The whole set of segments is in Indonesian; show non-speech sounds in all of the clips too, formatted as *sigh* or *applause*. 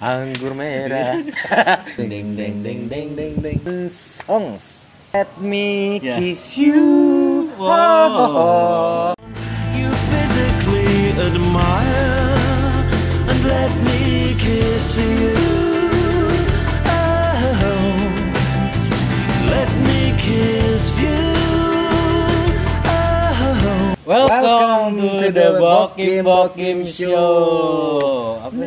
anggur merah *laughs* *laughs* ding ding ding ding ding ding songs let me Ya. kiss you Wow. you physically admire and let me kiss you. Welcome, to, the Bokim Bokim Show. Apa?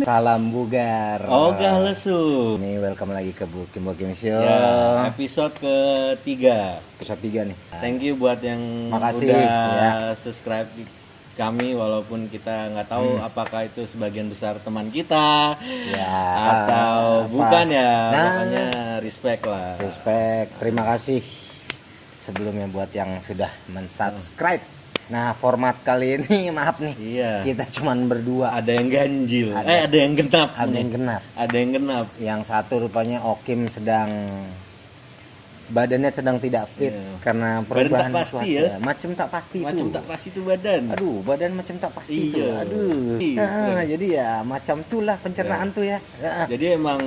salam bugar Ogah lesu. ini welcome lagi ke Bukim Bukim Show Ya, episode ketiga. episode 3 nih Thank you buat yang Makasih, udah ya. subscribe di kami walaupun kita nggak tahu apakah itu sebagian besar teman kita Ya, atau apa? bukan ya Nah. pokoknya respect lah respect terima kasih sebelumnya buat yang sudah mensubscribe. Nah format kali ini *laughs* maaf nih iya. kita cuman berdua. Ada yang ganjil. Ada. eh ada yang genap ada yang genap. Ada yang genap. Yang satu rupanya Okim sedang badannya sedang tidak fit Iya. karena Badan perubahan tak pasti cuaca. ya. macam tak pasti macam itu tak pasti itu badan. Aduh badan macam tak pasti itu Iya. aduh. Iya. Ah, jadi ya macam tuh lah pencernaan tuh ya. Ah, jadi emang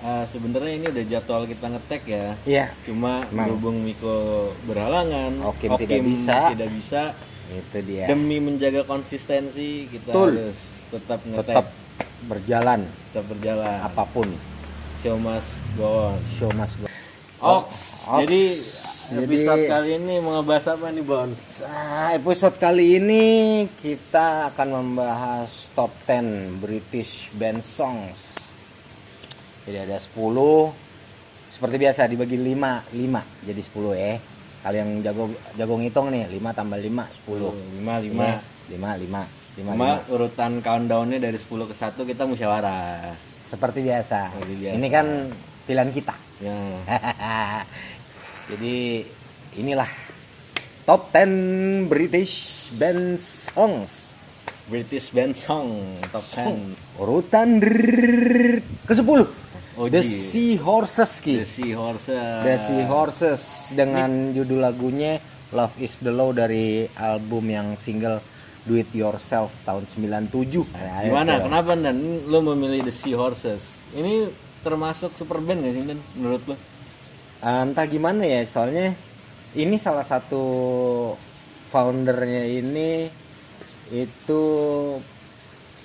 uh, sebenarnya ini udah jadwal kita ngetek ya. Iya. Cuma Emang. berhubung Miko berhalangan Okim tidak bisa. tidak bisa. Itu dia. Demi menjaga konsistensi kita Betul. harus tetap ngetek. Tetap berjalan. Tetap berjalan. Apa pun. Show must go on show must go Ox. Ox. Jadi Jadi- episode kali ini mau ngebahas apa nih Bons? Nah, episode kali ini kita akan membahas top 10 British band songs. Jadi ada 10 seperti biasa dibagi 5, 5 jadi 10 ya. Kalian yang jago jago ngitung nih, 5 tambah 5 10. 5 5. 5 5 5 Cuma urutan countdownnya dari 10 ke 1 kita musyawarah. Seperti biasa. Seperti biasa. Ini kan pilihan kita. Ya. *laughs* jadi inilah top 10 British band songs. British band song top 10. Urutan ke 10 Oh, The. Sea Horses Ki. The Seahorses. The Sea Horses dengan judul lagunya Love is the Law dari album yang single Do It Yourself tahun 97. Nah, Gimana? Kenapa Dan lo memilih The Seahorses? Ini termasuk super band gak sih Dan menurut lo? Ah, entah gimana ya, soalnya ini salah satu foundernya ini itu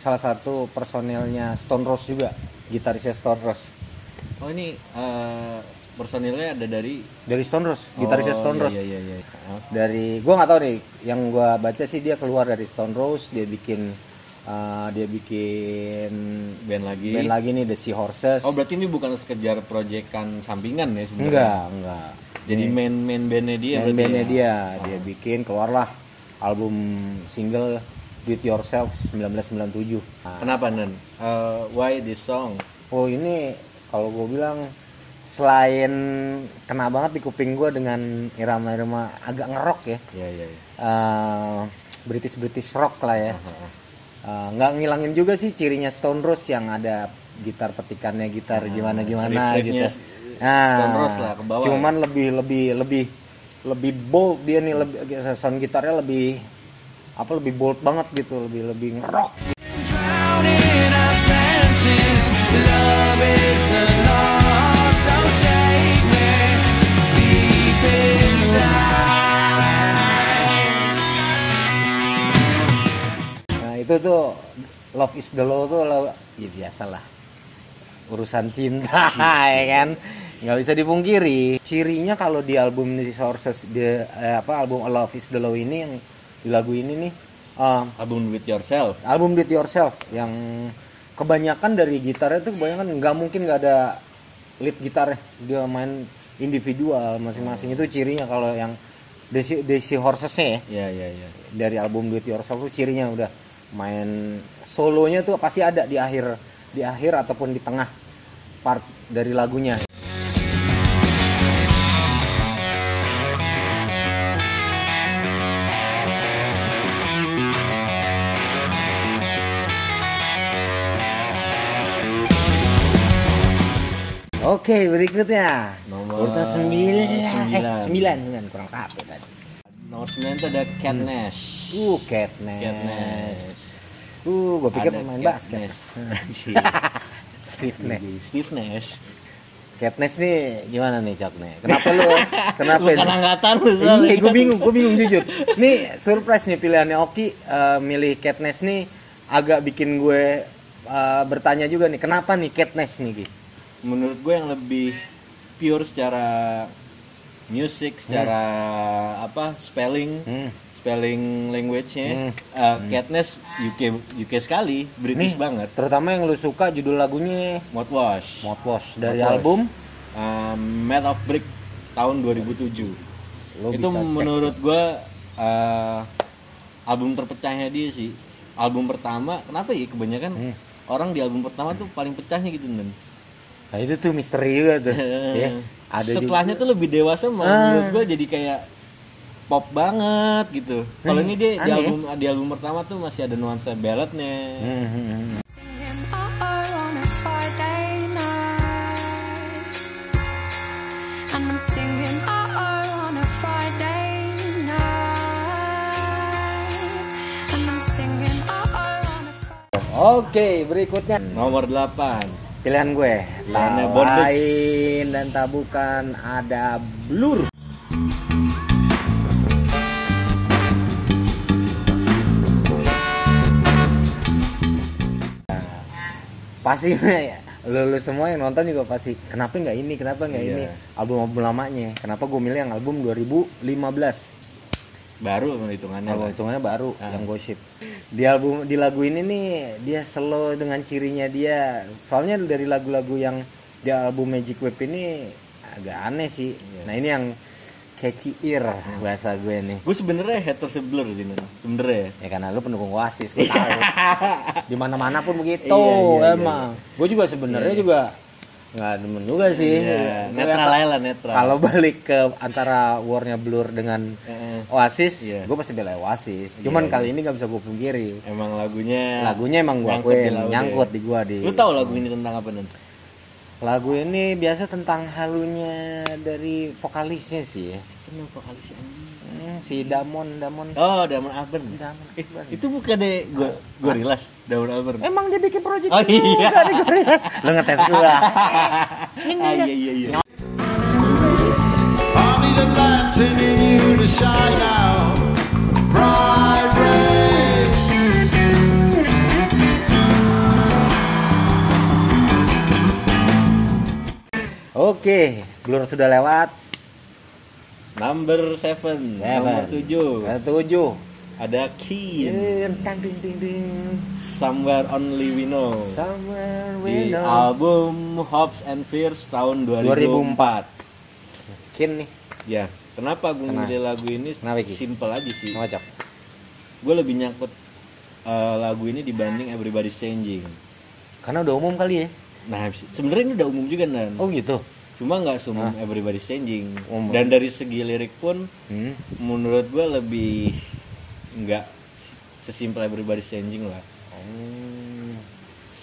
salah satu personelnya Stone Rose juga, gitarisnya Stone Rose. Oh ini eh, personilnya ada dari Dari Stone Rose, gitarisnya Oh, Stone iya, Rose. Iya iya iya. Dari gua nggak tahu nih yang gua baca sih dia keluar dari Stone Rose dia bikin uh, dia bikin Band lagi. band lagi nih The Sea Horses Oh berarti ini bukan sekedar proyekan sampingan ya sebenarnya? enggak enggak Jadi main main bandnya dia berarti bandnya ya? dia dia bikin keluarlah album single Do It Yourself 1997 Nah, Kenapa Nen? Eh, why this song? oh ini kalau gue bilang selain kena banget di kuping gue dengan irama-irama agak ngerok ya Iya iya. iya. British British rock lah ya Uh, nggak ngilangin juga sih cirinya Stone Rose yang ada gitar petikannya gitar gimana gimana riff-riffnya gitu. Stone Rose lah, ke bawah Cuman lebih lebih lebih lebih bold dia nih lebih sound gitarnya lebih apa lebih bold banget gitu lebih lebih ngerok. Drowning our senses. Love is the itu tuh Love is the Law tuh lo- ya biasalah. Urusan cinta *laughs* ya kan? Nggak bisa dipungkiri. Cirinya kalau di album The Sources dia eh, apa album Love is the Law ini yang di lagu ini nih um, Album with yourself. album Do It Yourself yang kebanyakan dari gitarnya tuh kebanyakan nggak mungkin nggak ada lead gitarnya. Dia main individual masing-masing. Itu cirinya kalau yang Desi, Desi Horses-nya ya. Iya iya iya. dari album Do It Yourself tuh cirinya udah main solonya tuh pasti ada di akhir di akhir ataupun di tengah part dari lagunya. Oke berikutnya. Nomor eh sembilan. sembilan sembilan kurang satu tadi Nomor 9 itu ada Cat Nash. uh Cat Nash. Cat Nash. Uh, gue pikir Ada pemain Cat basket. Nash. *laughs* Steve Nash. Steve Nash. Catness nih gimana nih nih? Kenapa lu? *laughs* Kenapa? Bukan angkatan lu Iya, gue bingung, gue bingung jujur. Nih surprise nih pilihannya Oki eh, milih Catness nih agak bikin gue eh, bertanya juga nih, kenapa nih Catness nih Ki? Menurut gue yang lebih pure secara music, secara apa spelling, Hmm. spelling language-nya, Hmm. eh, Katniss UK UK sekali, British Nih. banget. Terutama yang lu suka judul lagunya Mouthwash. Mouthwash dari Mouthwash. album Um, Made of Brick tahun 2007. lo itu cek. menurut gua uh, album terpecahnya dia sih album pertama kenapa ya kebanyakan Hmm. orang di album pertama tuh paling pecahnya gitu dan Nah, itu tuh misteri juga tuh. *laughs* ya. Ada setelahnya tuh lebih dewasa malah Ah. menurut gua jadi kayak pop banget gitu kalau Hmm, ini dia di aneh ya. album di album pertama tuh masih ada nuansa balladnya juga. Hmm, hmm, hmm. Singing oh on a Friday night. And I'm singing oh on a Friday night. And I'm singing oh on a Friday Oke, berikutnya nomor 8 pilihan gue. Tak Bondage. lain dan tak bukan ada Blur. pasti lu, lu semua yang nonton juga pasti kenapa nggak ini kenapa nggak Iya. ini album album lamanya kenapa gue milih yang album 2015 baru hitungannya lah. hitungannya baru Ah. yang gosip di album di lagu ini nih dia slow dengan cirinya dia soalnya dari lagu-lagu yang di album Magic Web ini agak aneh sih Iya. nah ini yang catchy ear bahasa gue nih gue sebenarnya haters blur sih Nan. sebenarnya ya karena lu pendukung Oasis gue tahu *laughs* di mana mana pun begitu Iya, iya, iya. emang gue juga sebenarnya juga nggak demen juga sih. Iya, Gue netral ya, aja lah netral. kalau balik ke antara warnya Blur dengan Eh, Oasis Iya. gue pasti bela Oasis. Cuman Iya, kali ini gak bisa gue pungkiri. Emang lagunya lagunya emang gue nyangkut di akuin lagu nyangkut ya. di gua di lu tahu lagu ini tentang apa nen? Lagu ini biasa tentang halunya dari vokalisnya sih. Ya. kenapa kali si Damon Damon. Oh Damon Albarn. Damon Eh, itu bukan deh gua Gorillaz Damon Albarn. Emang dia bikin project Oh, juga iya. di Gorillaz? *laughs* Lu ngetes gua. *laughs* Ah iya iya iya. Oke Blur sudah lewat number seven, nomor tujuh. Ada tujuh. Ada Keen. Tang, ding, ding, ding. Somewhere Only We Know. Somewhere di we know. album Hopes and Fears tahun 2004 Kin nih. Ya kenapa gue Kenapa? milih lagu ini? Kenapa, Ki? simple aja sih. Ngocok gue lebih nyangkut eh, lagu ini dibanding Everybody's Changing. Karena udah umum kali ya. Nah se- sebenarnya ini udah umum juga nan. Oh gitu cuma nggak seumum Everybody's Changing Umum. dan dari segi lirik pun hmm. menurut gue lebih nggak sesimpel Everybody's Changing lah Oh.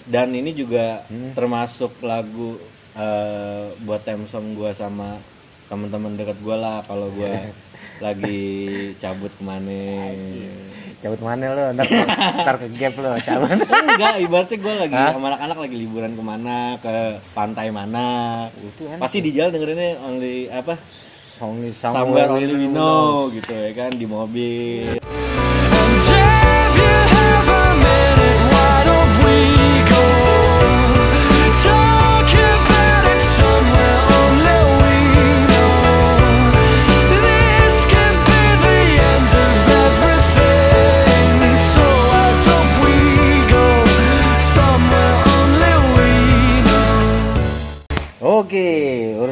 dan ini juga Hmm. termasuk lagu eh, buat theme song gue sama teman-teman dekat gue lah kalau gue *laughs* lagi cabut ke mana cabut mana lo ntar, *laughs* ntar ke gap lo cabut. Enggak ibaratnya gue lagi Hah? sama anak-anak lagi liburan ke mana ke pantai mana. Itu enak pasti di jalan dengerinnya only apa? Only somewhere only we know gitu ya kan di mobil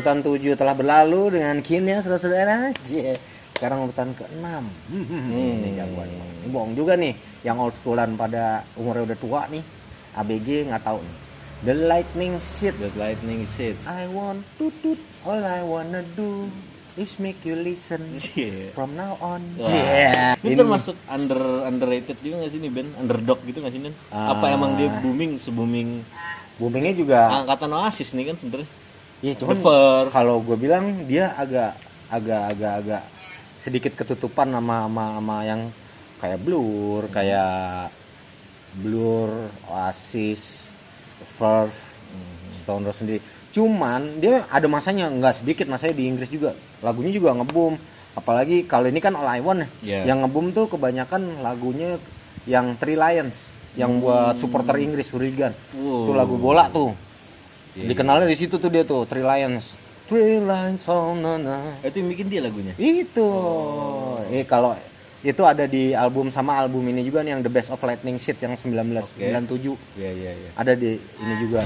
urutan 7 telah berlalu dengan kini ya saudara-saudara. Sekarang urutan ke-6. Hmm, ini jagoan. Ini bohong juga nih yang old schoolan pada umurnya udah tua nih. ABG nggak tahu nih. The Lightning Shit. The Lightning Shit I want to tut, all I wanna do is make you listen Iya. from now on. Cie. Ini termasuk under underrated juga gak sih nih Ben? Underdog gitu gak sih Nen? Ah. Apa emang dia booming se-booming boomingnya juga angkatan Oasis nih kan sebenernya? Iya cuman kalau gue bilang dia agak agak agak agak sedikit ketutupan sama sama, sama yang kayak Blur, kayak Blur, Oasis, Verve, Stone Roses sendiri. Cuman dia ada masanya nggak sedikit masanya di Inggris juga. Lagunya juga ngebum. Apalagi kalau ini kan All I Want ya. Iya. Yang ngebum tuh kebanyakan lagunya yang Three Lions yang buat supporter Inggris Hurricane. Wow. Tuh lagu bola tuh. Iya, Dikenalnya di situ tuh dia tuh Three Lions. Three Lions on na na. Itu yang bikin dia lagunya. Itu. Eh kalau itu ada di album sama album ini juga nih yang The Best of Lightning Shit yang 1997. Iya iya iya. Ada di ini juga.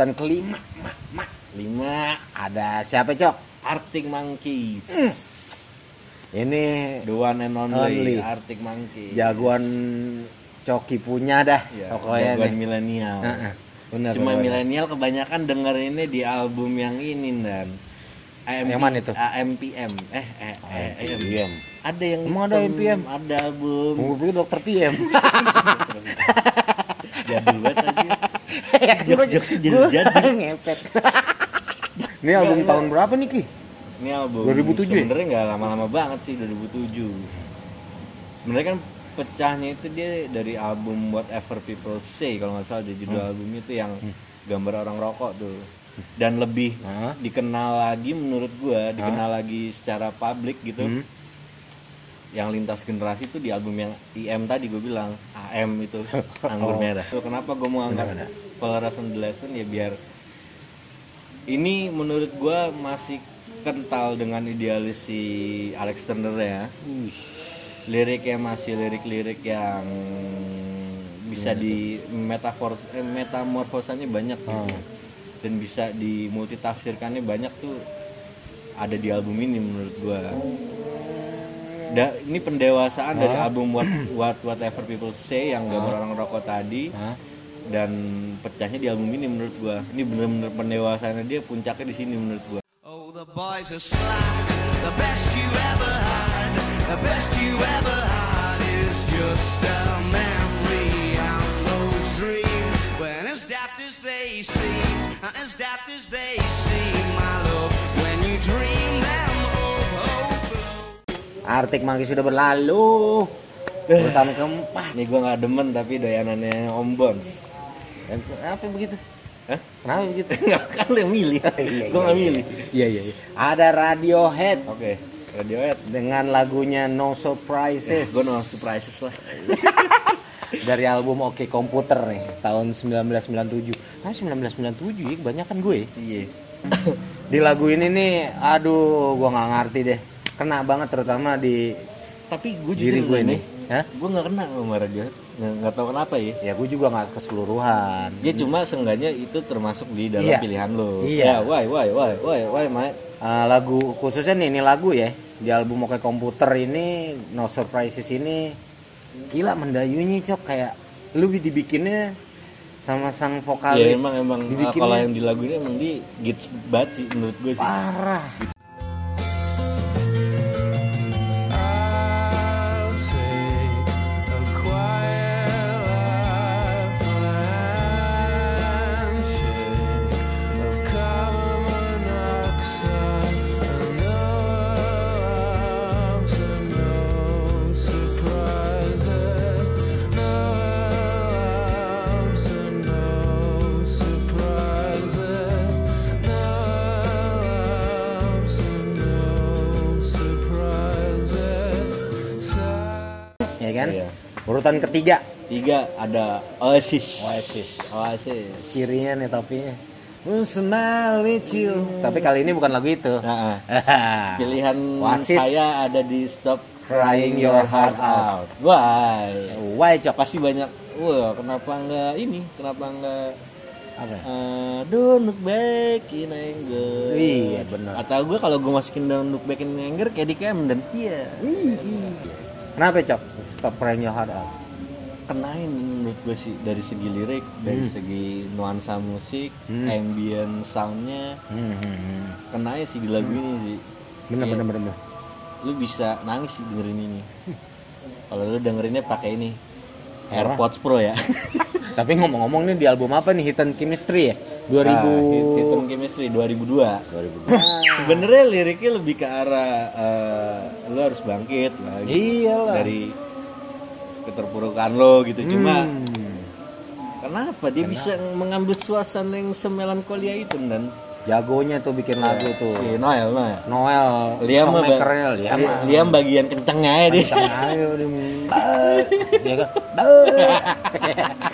Urutan kelima, mak, mak. lima ada siapa cok? Arctic Monkeys. Ini The one and only, Only. Arctic Monkeys. jagoan coki punya dah Ya, pokoknya jagoan milenial. Heeh, Benar. Cuma milenial kebanyakan dengerinnya di album yang ini dan AMP, Yang mana itu? AMPM. Eh, eh, eh, eh, PM. Ada yang Emang ada AMPM? Ada album. Gue pikir dokter PM. Jadul banget aja. *laughs* ya kan Jokes-jokesnya gua jadi-jadi. *laughs* ngepet. *laughs* Ini album tahun berapa nih Ki? Ini album 2007 ya? Sebenarnya nggak lama-lama banget sih 2007. Sebenarnya kan pecahnya itu dia dari album Whatever People Say kalau nggak salah di judul albumnya itu yang gambar orang rokok tuh. Dan lebih Hah? dikenal lagi menurut gua, dikenal lagi secara publik gitu. Hmm. Yang lintas generasi itu di album yang IM tadi gue bilang AM itu *laughs* anggur merah. Tuh, kenapa gue mau angkat Polaris and the Lesson ya biar ini menurut gua masih kental dengan idealis si Alex Turner ya. Liriknya masih lirik-lirik yang bisa di metafor eh, metamorfosanya banyak gitu. Dan bisa dimultitafsirkannya banyak tuh ada di album ini menurut gua. Da, ini pendewasaan dari album What, What Whatever People Say yang gambar orang rokok tadi Hah? dan pecahnya di album ini menurut gua ini bener-bener pendewasaannya dia puncaknya di sini menurut gua Oh, the boys are slack. The best you ever had, the best you ever had is just a memory and those dreams. When as daft as they seemed, as daft as they seem, my love, when you dream Arctic Monkey sudah berlalu. Urutan keempat. ini gua nggak demen tapi doyanannya Om Bones Dan Kenapa begitu? Hah? Kenapa begitu? *laughs* nggak kan lu yang milih gua nggak milih Iya iya. iya. Ada Radiohead oke Radiohead dengan lagunya No Surprises. gua no surprises lah *laughs* dari album Oke Komputer nih tahun 1997. Ah 1997 ya kebanyakan gue. iya *coughs* Di lagu ini nih aduh gua nggak ngerti deh. Kena banget terutama di tapi gue diri jujur gue. Hah? gue nggak kena sama Radiohead nggak tahu kenapa ya Ya gue juga nggak keseluruhan. ya cuma seenggaknya itu termasuk di dalam Iya. pilihan lo Iya. ya why why why why why mate Eh, lagu khususnya nih ini lagu ya di album Oke Komputer ini No Surprises ini gila mendayunyi cok kayak lu dibikinnya sama sang vokalis ya emang emang dibikinnya kalau yang di lagu ini emang di gits banget sih menurut gue sih parah kan Iya. urutan ketiga tiga ada Oasis Oasis. Oasis cirinya nih topinya smile with you. Tapi kali ini bukan lagu itu. nah, *laughs* pilihan Oasis. saya ada di Stop Crying Your Heart Out. why Why cok? pasti banyak wah kenapa nggak ini kenapa nggak Apa? ya? eh, don't look back in anger Iya, bener. atau gue kalau gue masukin don't look back in anger kayak di Camden iya Kenapa cok? Your heart out. kenain menurut gue sih dari segi lirik dari Hmm. segi nuansa musik Hmm. ambient soundnya Hmm, hmm, hmm. kenain sih di lagu ini sih Bener Iya. bener bener. lu bisa nangis sih dengerin ini *laughs* kalau lu dengerinnya pakai ini AirPods Pro ya. *laughs* Tapi ngomong-ngomong nih di album apa nih Hidden Chemistry ya? 2000 Nah, Hidden Chemistry 2002. 2002. *laughs* Sebenarnya liriknya lebih ke arah eh, lu harus bangkit lah Iyalah. dari keterpurukan lo gitu. Cuma Hmm. kenapa dia bisa mengambil suasana yang semelankolia itu dan jagonya tuh bikin lagu tuh. si Noel Noel. Noel, Liam mah Liam. Liam bagian kencengnya ya dia. Kencang aja *laughs* kan? *laughs*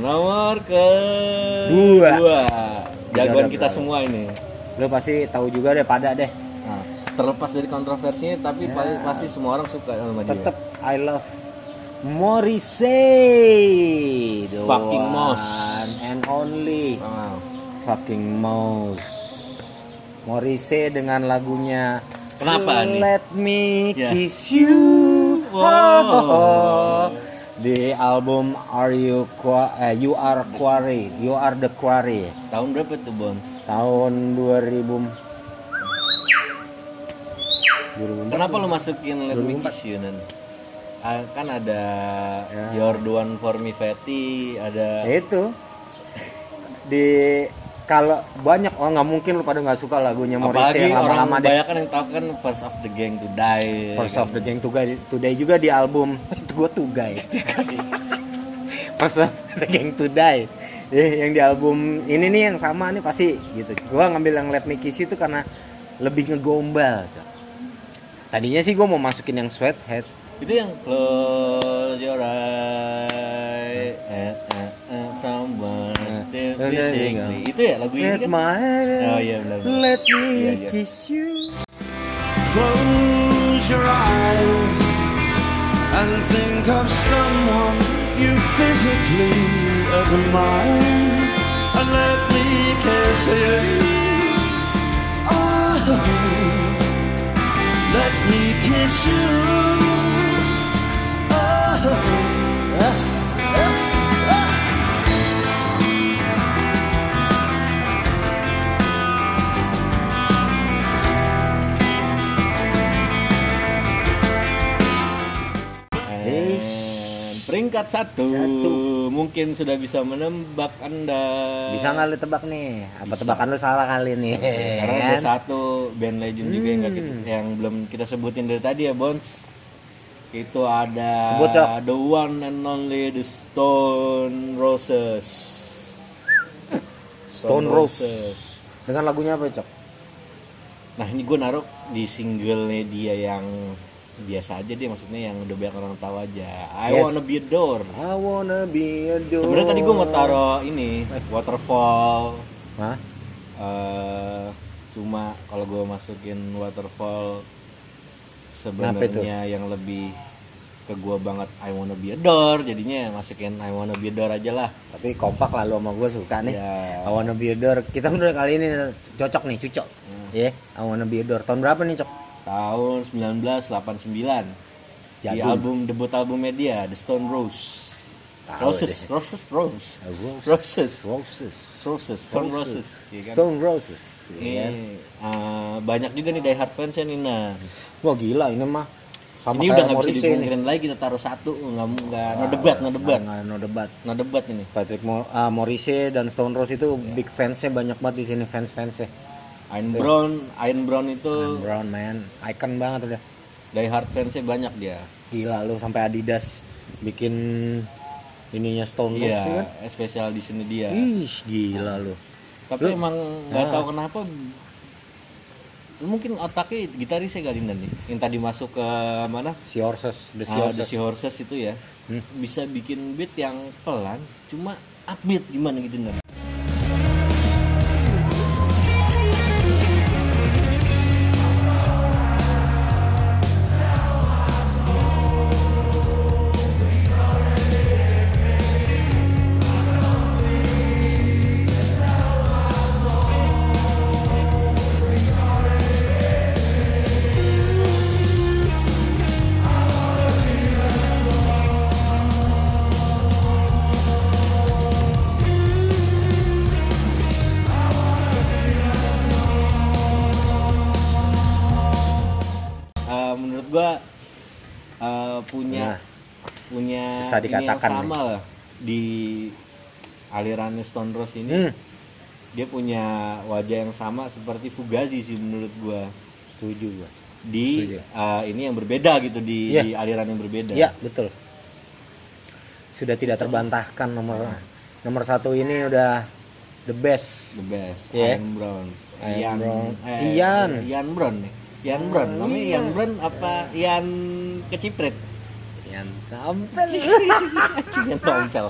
nomor ke Dua. dua. Jagoan kita berapa? semua ini. Lu pasti tahu juga deh pada deh. Nah, terlepas dari kontroversinya tapi Ya. pasti, pasti semua orang suka sama dia. Tetep I love Morrissey. The Fucking one Moss. And only Wow. fucking Mouse. Morrissey dengan lagunya Kenapa nih? Let me Ya. kiss you. Wow. Di album Are You Qua- eh, You Are Quarry. You Are the Quarry. Tahun berapa tuh Bones? Tahun 2000 2004. Kenapa lu masukin Let Me 2004? Kiss You Nan? Ah, kan ada Ya. Your One For Me Fatty, ada Ya itu *laughs* di kalau banyak orang nggak mungkin lu pada nggak suka lagunya Morrissey apalagi yang lama-lama deh. kebanyakan yang tahu kan First of the Gang to Die. First kan? of the Gang Today, Today juga di album *laughs* itu gua Tugai. *laughs* First of the Gang Today. Eh, yang di album ini nih yang sama nih pasti gitu. Gua ngambil yang Let Me Kiss itu karena lebih ngegombal. Tadinya sih gua mau masukin yang Sweathead. Itu yang Close Your Eyes and, and, and Someone Eh, to eh, be eh, singly. eh, Itu ya lagu ini Let kan? my Oh iya benar. benar. Let me Iya, iya. kiss you. Close your eyes and think of someone you physically admire. And let me kiss you. Oh, let me kiss you. And peringkat satu, Satu. mungkin sudah bisa menembak anda. Bisa nggak lu tebak nih? Apa tebakan lu salah kali nih? Karena ada Kan? satu band legend juga yang, nggak Hmm. kita- yang belum kita sebutin dari tadi ya Bones. Itu ada Sebut, Cok. the one and only the Stone Roses. *laughs* Stone Roses. Dengan lagunya apa, Cok? Nah ini gue naruh di singlenya dia yang biasa aja dia maksudnya yang udah banyak orang tahu aja. I Yes. wanna be adored. I wanna be adored. Sebenarnya tadi gue mau taruh ini waterfall. Hah? eh cuma kalau gue masukin waterfall? Sebenarnya yang lebih ke gue banget I wanna be adored jadinya masukin I wanna be adored aja lah Tapi kompak lah lu sama gue suka nih. Ya. I wanna be adored. Kita udah kali ini cocok nih, cocok. Hmm. Ya, I wanna be adored. Tahun berapa nih, Cok? tahun 1989 di Jadul. album debut album media The Stone Rose Roses deh. Roses Rose Roses. Roses Roses. Roses Stone Roses iya kan? Stone Roses. Ini, Iya kan? Eh, banyak juga nih die hard fans nih nah Wah gila ini mah sama ini udah nggak bisa dimungkirin lagi kita taruh satu nggak nggak no debat no debat Nggak- no debat. no debat ini Patrick Mo ah, Morrissey dan Stone Rose itu big fansnya banyak banget di sini fans fansnya. Iron Brown Iron Brown itu Brown man, icon banget udah. die hard fansnya banyak dia Gila lu sampai Adidas bikin ininya Stone Rose iya tuh kan. spesial di sini dia Ih, gila lu. tapi Lu- emang nggak Nah. tahu kenapa mungkin otaknya gitarisnya Garindan nih. Yang tadi masuk ke mana? Si Horses, The Si Ah, The Horses. Sea Horses itu ya. Hmm. bisa bikin beat yang pelan cuma upbeat. Gimana gitu dan ini dikatakan yang sama lah di aliran Stone Rose ini hmm, dia punya wajah yang sama seperti Fugazi sih menurut gua setuju gua. di Setuju. eh, ini yang berbeda gitu di, Iya. di aliran yang berbeda Ya, betul. Sudah tidak terbantahkan nomor nomor satu ini udah the best. the best Iya. Ian Brown Ian Ian Brown. eh, Ian. Ian Brown nih Ian Brown namanya Ian Brown apa Ian keciprit Yang tampil. Anjing *laughs* yang tompel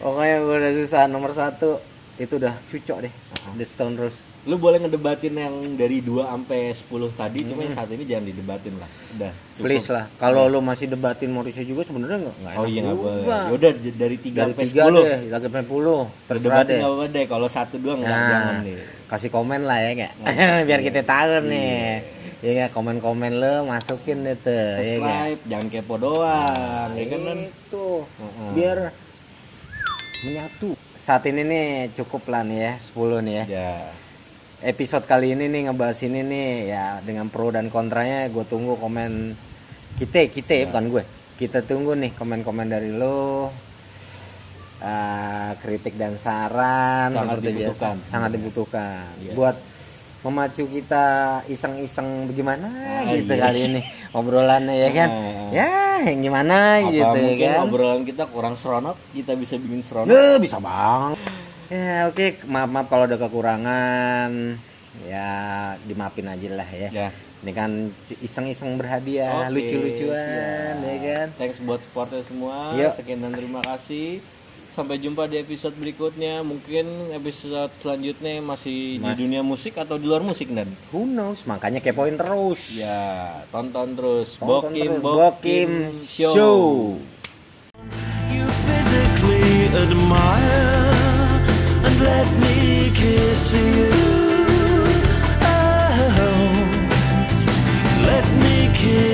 Pokoknya gue udah susah nomor satu itu udah cucok deh. The Stone Rose. lu boleh ngedebatin yang dari 2 sampai 10 tadi cuma yang saat ini jangan didebatin lah udah cukup. Please lah. Kalau lu masih debatin Morrissey juga sebenarnya nggak nggak oh iya nggak boleh juga. yaudah j- dari 3 Dari sampai tiga 10 deh, lagi sampai 10. Terserah Berdebatin deh. nggak apa-apa deh kalau satu dua nggak Nah, jangan deh kasih komen lah ya kayak. Nah, *laughs* Biar iya. kita tahu nih. Iya. Iya nggak? komen-komen lo masukin deh tuh. Iya nggak? subscribe jangan kepo doang ya kan itu Heeh. biar menyatu saat ini nih cukup lah nih ya 10 nih ya ya episode kali ini nih ngebahas ini nih ya dengan pro dan kontranya gue tunggu komen kita kita ya, bukan gue kita tunggu nih komen-komen dari lo Ah, kritik dan saran Sangat seperti biasa dibutuhkan sangat sebenarnya. dibutuhkan Iya. buat memacu kita iseng-iseng bagaimana Ah, gitu iya. kali ini obrolannya ya kan Ah. ya yang gimana apa gitu mungkin ya kan obrolan kita kurang seronok kita bisa bikin seronok Duh, bisa bang. Ya oke, maaf maaf kalau ada kekurangan. Ya dimaafin aja lah ya. ya Ini kan iseng-iseng berhadiah, Oke, lucu-lucuan, siap. ya kan. Thanks buat supportnya semua. Yuk. Sekian dan terima kasih sampai jumpa di episode berikutnya. Mungkin episode selanjutnya masih Mas. di dunia musik atau di luar musik dan who knows? Makanya kepoin terus. Ya tonton terus. Tonton bokim, terus. bokim show, show. You let me kiss you. Oh, let me kiss